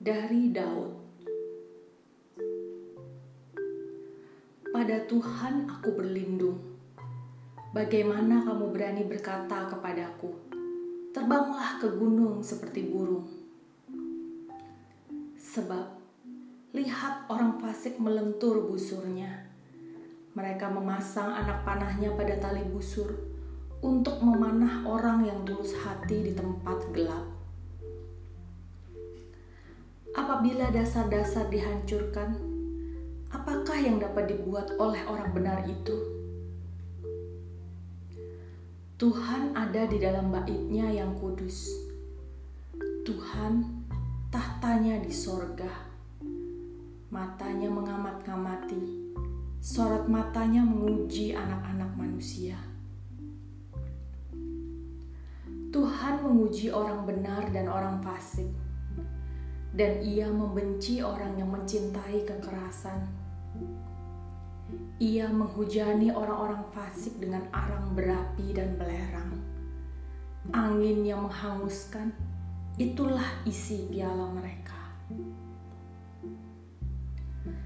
dari Daud. Pada Tuhan aku berlindung. Bagaimana kamu berani berkata kepadaku, "Terbanglah ke gunung seperti burung"? Sebab lihat orang fasik melentur busurnya. Mereka memasang anak panahnya pada tali busur untuk memanah orang yang tulus hati di tempat gelap. Apabila dasar-dasar dihancurkan, apakah yang dapat dibuat oleh orang benar itu? Tuhan ada di dalam baitnya yang kudus. Tuhan tahtanya di sorga. Matanya mengamat-ngamati, sorot matanya menguji anak-anak manusia. Tuhan menguji orang benar dan orang fasik dan ia membenci orang yang mencintai kekerasan. Ia menghujani orang-orang fasik dengan arang berapi dan belerang. Angin yang menghanguskan, itulah isi piala mereka.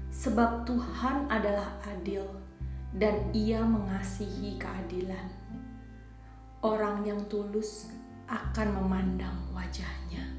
Sebab Tuhan adalah adil dan ia mengasihi keadilan. Orang yang tulus akan memandang wajahnya.